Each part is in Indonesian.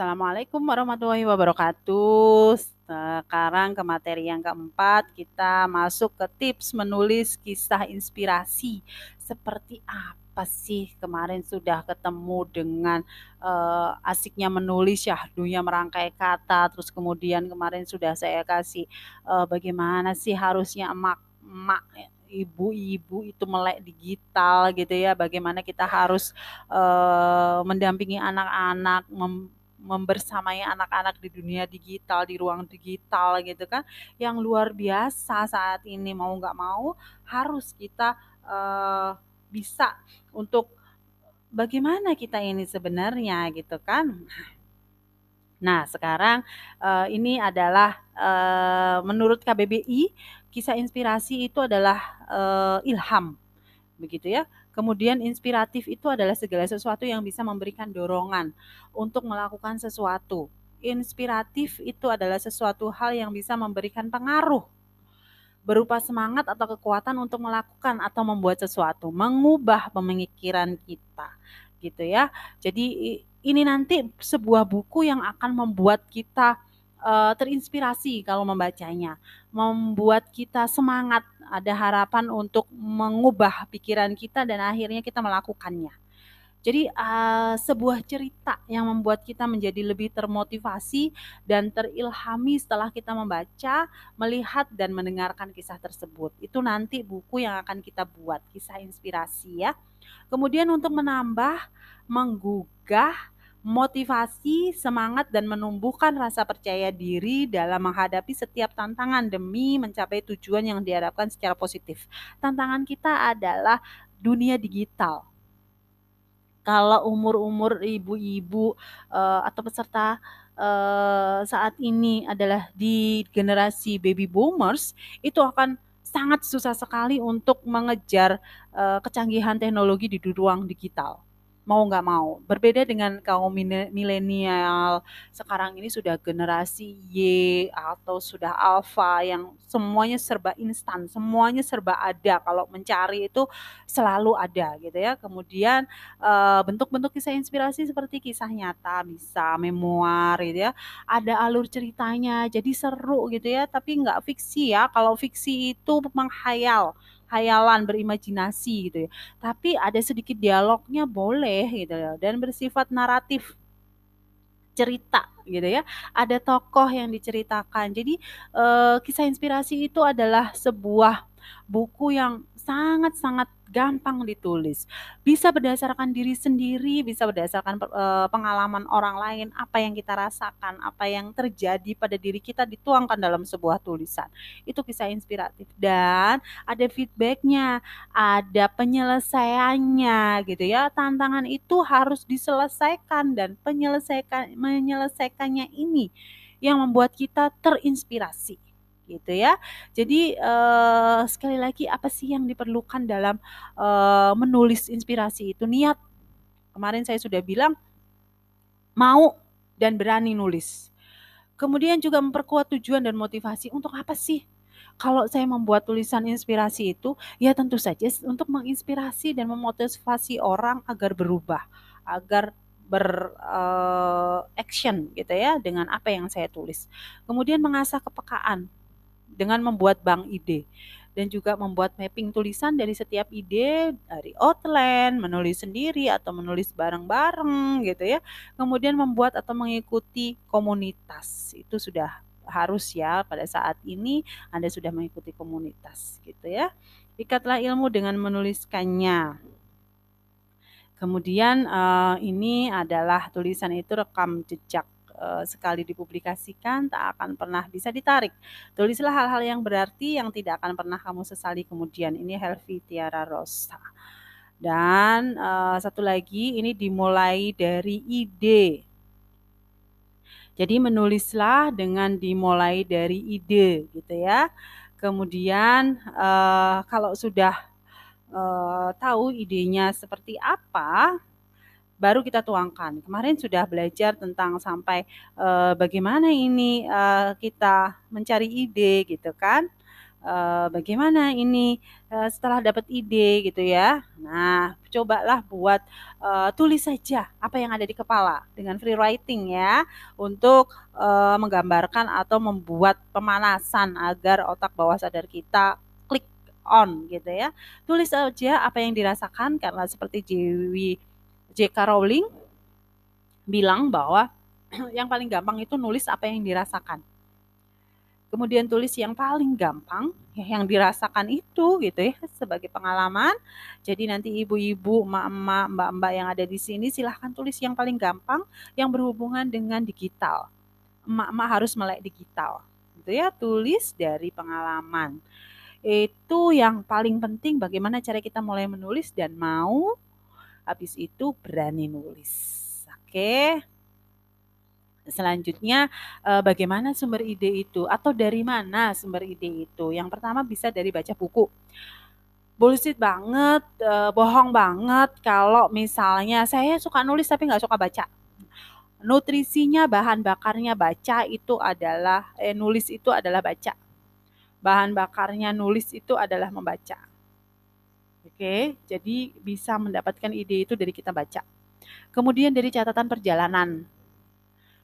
Assalamualaikum warahmatullahi wabarakatuh. Sekarang ke materi yang keempat, kita masuk ke tips menulis kisah inspirasi. Seperti apa sih kemarin sudah ketemu dengan uh, asiknya menulis syahdunya merangkai kata, terus kemudian kemarin sudah saya kasih uh, bagaimana sih harusnya emak emak ibu-ibu itu melek digital gitu ya bagaimana kita harus uh, mendampingi anak-anak membersamai anak-anak di dunia digital, di ruang digital gitu kan, yang luar biasa saat ini mau nggak mau harus kita uh, bisa untuk bagaimana kita ini sebenarnya gitu kan. Nah, sekarang uh, ini adalah uh, menurut KBBI kisah inspirasi itu adalah uh, ilham, begitu ya. Kemudian inspiratif itu adalah segala sesuatu yang bisa memberikan dorongan untuk melakukan sesuatu. Inspiratif itu adalah sesuatu hal yang bisa memberikan pengaruh berupa semangat atau kekuatan untuk melakukan atau membuat sesuatu, mengubah pemikiran kita, gitu ya. Jadi ini nanti sebuah buku yang akan membuat kita uh, terinspirasi kalau membacanya, membuat kita semangat ada harapan untuk mengubah pikiran kita dan akhirnya kita melakukannya. Jadi uh, sebuah cerita yang membuat kita menjadi lebih termotivasi dan terilhami setelah kita membaca, melihat dan mendengarkan kisah tersebut. Itu nanti buku yang akan kita buat, kisah inspirasi ya. Kemudian untuk menambah, menggugah motivasi, semangat, dan menumbuhkan rasa percaya diri dalam menghadapi setiap tantangan demi mencapai tujuan yang diharapkan secara positif. Tantangan kita adalah dunia digital. Kalau umur-umur ibu-ibu uh, atau peserta uh, saat ini adalah di generasi baby boomers, itu akan sangat susah sekali untuk mengejar uh, kecanggihan teknologi di ruang digital mau nggak mau. Berbeda dengan kaum milenial sekarang ini sudah generasi Y atau sudah alpha yang semuanya serba instan, semuanya serba ada. Kalau mencari itu selalu ada gitu ya. Kemudian eh, bentuk-bentuk kisah inspirasi seperti kisah nyata, bisa memoir gitu ya. Ada alur ceritanya, jadi seru gitu ya. Tapi nggak fiksi ya. Kalau fiksi itu menghayal hayalan, berimajinasi gitu ya. Tapi ada sedikit dialognya boleh gitu ya dan bersifat naratif cerita gitu ya. Ada tokoh yang diceritakan. Jadi eh, kisah inspirasi itu adalah sebuah buku yang sangat-sangat gampang ditulis. Bisa berdasarkan diri sendiri, bisa berdasarkan uh, pengalaman orang lain, apa yang kita rasakan, apa yang terjadi pada diri kita dituangkan dalam sebuah tulisan. Itu kisah inspiratif dan ada feedbacknya, ada penyelesaiannya gitu ya. Tantangan itu harus diselesaikan dan penyelesaikan menyelesaikannya ini yang membuat kita terinspirasi gitu ya. Jadi uh, sekali lagi apa sih yang diperlukan dalam uh, menulis inspirasi itu niat. Kemarin saya sudah bilang mau dan berani nulis. Kemudian juga memperkuat tujuan dan motivasi untuk apa sih? Kalau saya membuat tulisan inspirasi itu, ya tentu saja untuk menginspirasi dan memotivasi orang agar berubah, agar beraction uh, gitu ya dengan apa yang saya tulis. Kemudian mengasah kepekaan dengan membuat bank ide dan juga membuat mapping tulisan dari setiap ide dari outline, menulis sendiri atau menulis bareng-bareng gitu ya. Kemudian membuat atau mengikuti komunitas. Itu sudah harus ya pada saat ini Anda sudah mengikuti komunitas gitu ya. Ikatlah ilmu dengan menuliskannya. Kemudian uh, ini adalah tulisan itu rekam jejak Eh, sekali dipublikasikan tak akan pernah bisa ditarik. Tulislah hal-hal yang berarti yang tidak akan pernah kamu sesali kemudian. Ini Helvi Tiara Rosa. Dan uh, satu lagi ini dimulai dari ide. Jadi menulislah dengan dimulai dari ide gitu ya. Kemudian uh, kalau sudah uh, tahu idenya seperti apa, baru kita tuangkan. Kemarin sudah belajar tentang sampai uh, bagaimana ini uh, kita mencari ide gitu kan. uh, bagaimana ini uh, setelah dapat ide gitu ya. Nah, cobalah buat uh, tulis saja apa yang ada di kepala dengan free writing ya untuk uh, menggambarkan atau membuat pemanasan agar otak bawah sadar kita klik on gitu ya. Tulis saja apa yang dirasakan karena seperti J.W. J.K. Rowling bilang bahwa yang paling gampang itu nulis apa yang dirasakan kemudian tulis yang paling gampang ya, yang dirasakan itu gitu ya sebagai pengalaman. Jadi nanti ibu-ibu, emak-emak, mbak-mbak yang ada di sini silahkan tulis yang paling gampang yang berhubungan dengan digital. Emak-emak harus melek digital. Gitu ya, tulis dari pengalaman. Itu yang paling penting bagaimana cara kita mulai menulis dan mau habis itu berani nulis. Oke. Selanjutnya, eh, bagaimana sumber ide itu atau dari mana sumber ide itu? Yang pertama bisa dari baca buku. Bullshit banget, eh, bohong banget kalau misalnya saya suka nulis tapi nggak suka baca. Nutrisinya, bahan bakarnya baca itu adalah eh, nulis itu adalah baca. Bahan bakarnya nulis itu adalah membaca. Oke, jadi bisa mendapatkan ide itu dari kita baca. Kemudian dari catatan perjalanan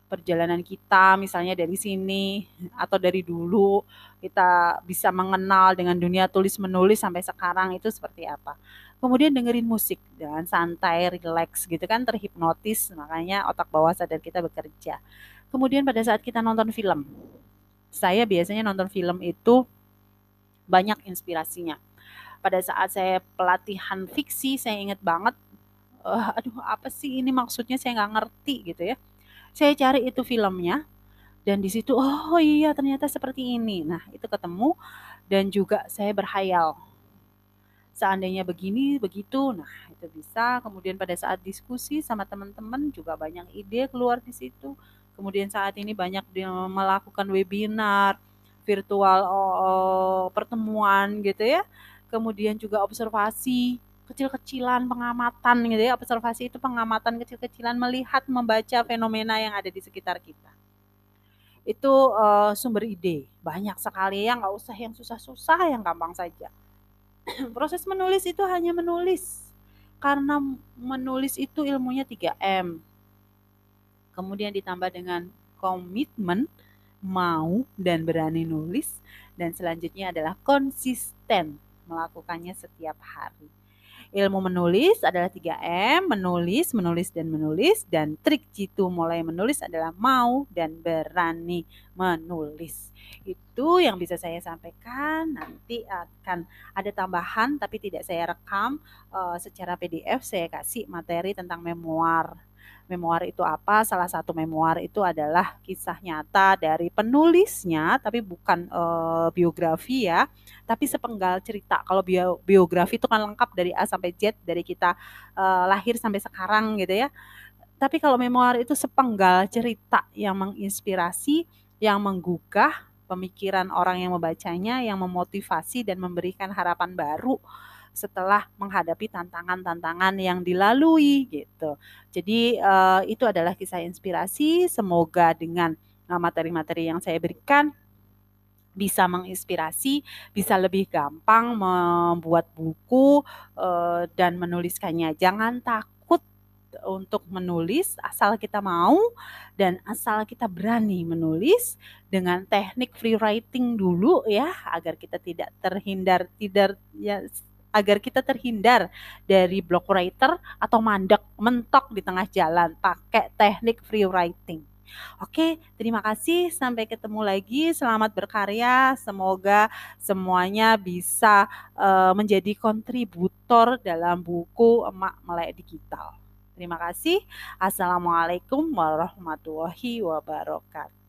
perjalanan kita misalnya dari sini atau dari dulu kita bisa mengenal dengan dunia tulis menulis sampai sekarang itu seperti apa. Kemudian dengerin musik dengan santai, relax gitu kan terhipnotis makanya otak bawah sadar kita bekerja. Kemudian pada saat kita nonton film. Saya biasanya nonton film itu banyak inspirasinya. Pada saat saya pelatihan fiksi saya ingat banget uh, aduh apa sih ini maksudnya saya nggak ngerti gitu ya saya cari itu filmnya dan di situ oh iya ternyata seperti ini. Nah, itu ketemu dan juga saya berhayal. Seandainya begini, begitu. Nah, itu bisa. Kemudian pada saat diskusi sama teman-teman juga banyak ide keluar di situ. Kemudian saat ini banyak melakukan webinar, virtual oh, pertemuan gitu ya. Kemudian juga observasi kecil-kecilan pengamatan gitu ya. Observasi itu pengamatan kecil-kecilan melihat membaca fenomena yang ada di sekitar kita. Itu uh, sumber ide. Banyak sekali yang nggak usah yang susah-susah yang gampang saja. Proses menulis itu hanya menulis. Karena menulis itu ilmunya 3M kemudian ditambah dengan komitmen mau dan berani nulis. Dan selanjutnya adalah konsisten melakukannya setiap hari Ilmu menulis adalah 3M, menulis, menulis, dan menulis. Dan trik jitu mulai menulis adalah mau dan berani menulis. Itu yang bisa saya sampaikan. Nanti akan ada tambahan tapi tidak saya rekam uh, secara PDF. Saya kasih materi tentang memoir memoir itu apa? Salah satu memoir itu adalah kisah nyata dari penulisnya, tapi bukan e, biografi ya, tapi sepenggal cerita. Kalau bio, biografi itu kan lengkap dari A sampai Z, dari kita e, lahir sampai sekarang gitu ya. Tapi kalau memoir itu sepenggal cerita yang menginspirasi, yang menggugah pemikiran orang yang membacanya, yang memotivasi dan memberikan harapan baru setelah menghadapi tantangan-tantangan yang dilalui gitu. Jadi uh, itu adalah kisah inspirasi. Semoga dengan eh, materi-materi yang saya berikan bisa menginspirasi, bisa lebih gampang membuat buku uh, dan menuliskannya. Jangan takut untuk menulis asal kita mau dan asal kita berani menulis dengan teknik free writing dulu ya agar kita tidak terhindar tidak ya agar kita terhindar dari block writer atau mandek mentok di tengah jalan pakai teknik free writing. Oke, terima kasih. Sampai ketemu lagi. Selamat berkarya. Semoga semuanya bisa uh, menjadi kontributor dalam buku Emak Melek Digital. Terima kasih. Assalamualaikum warahmatullahi wabarakatuh.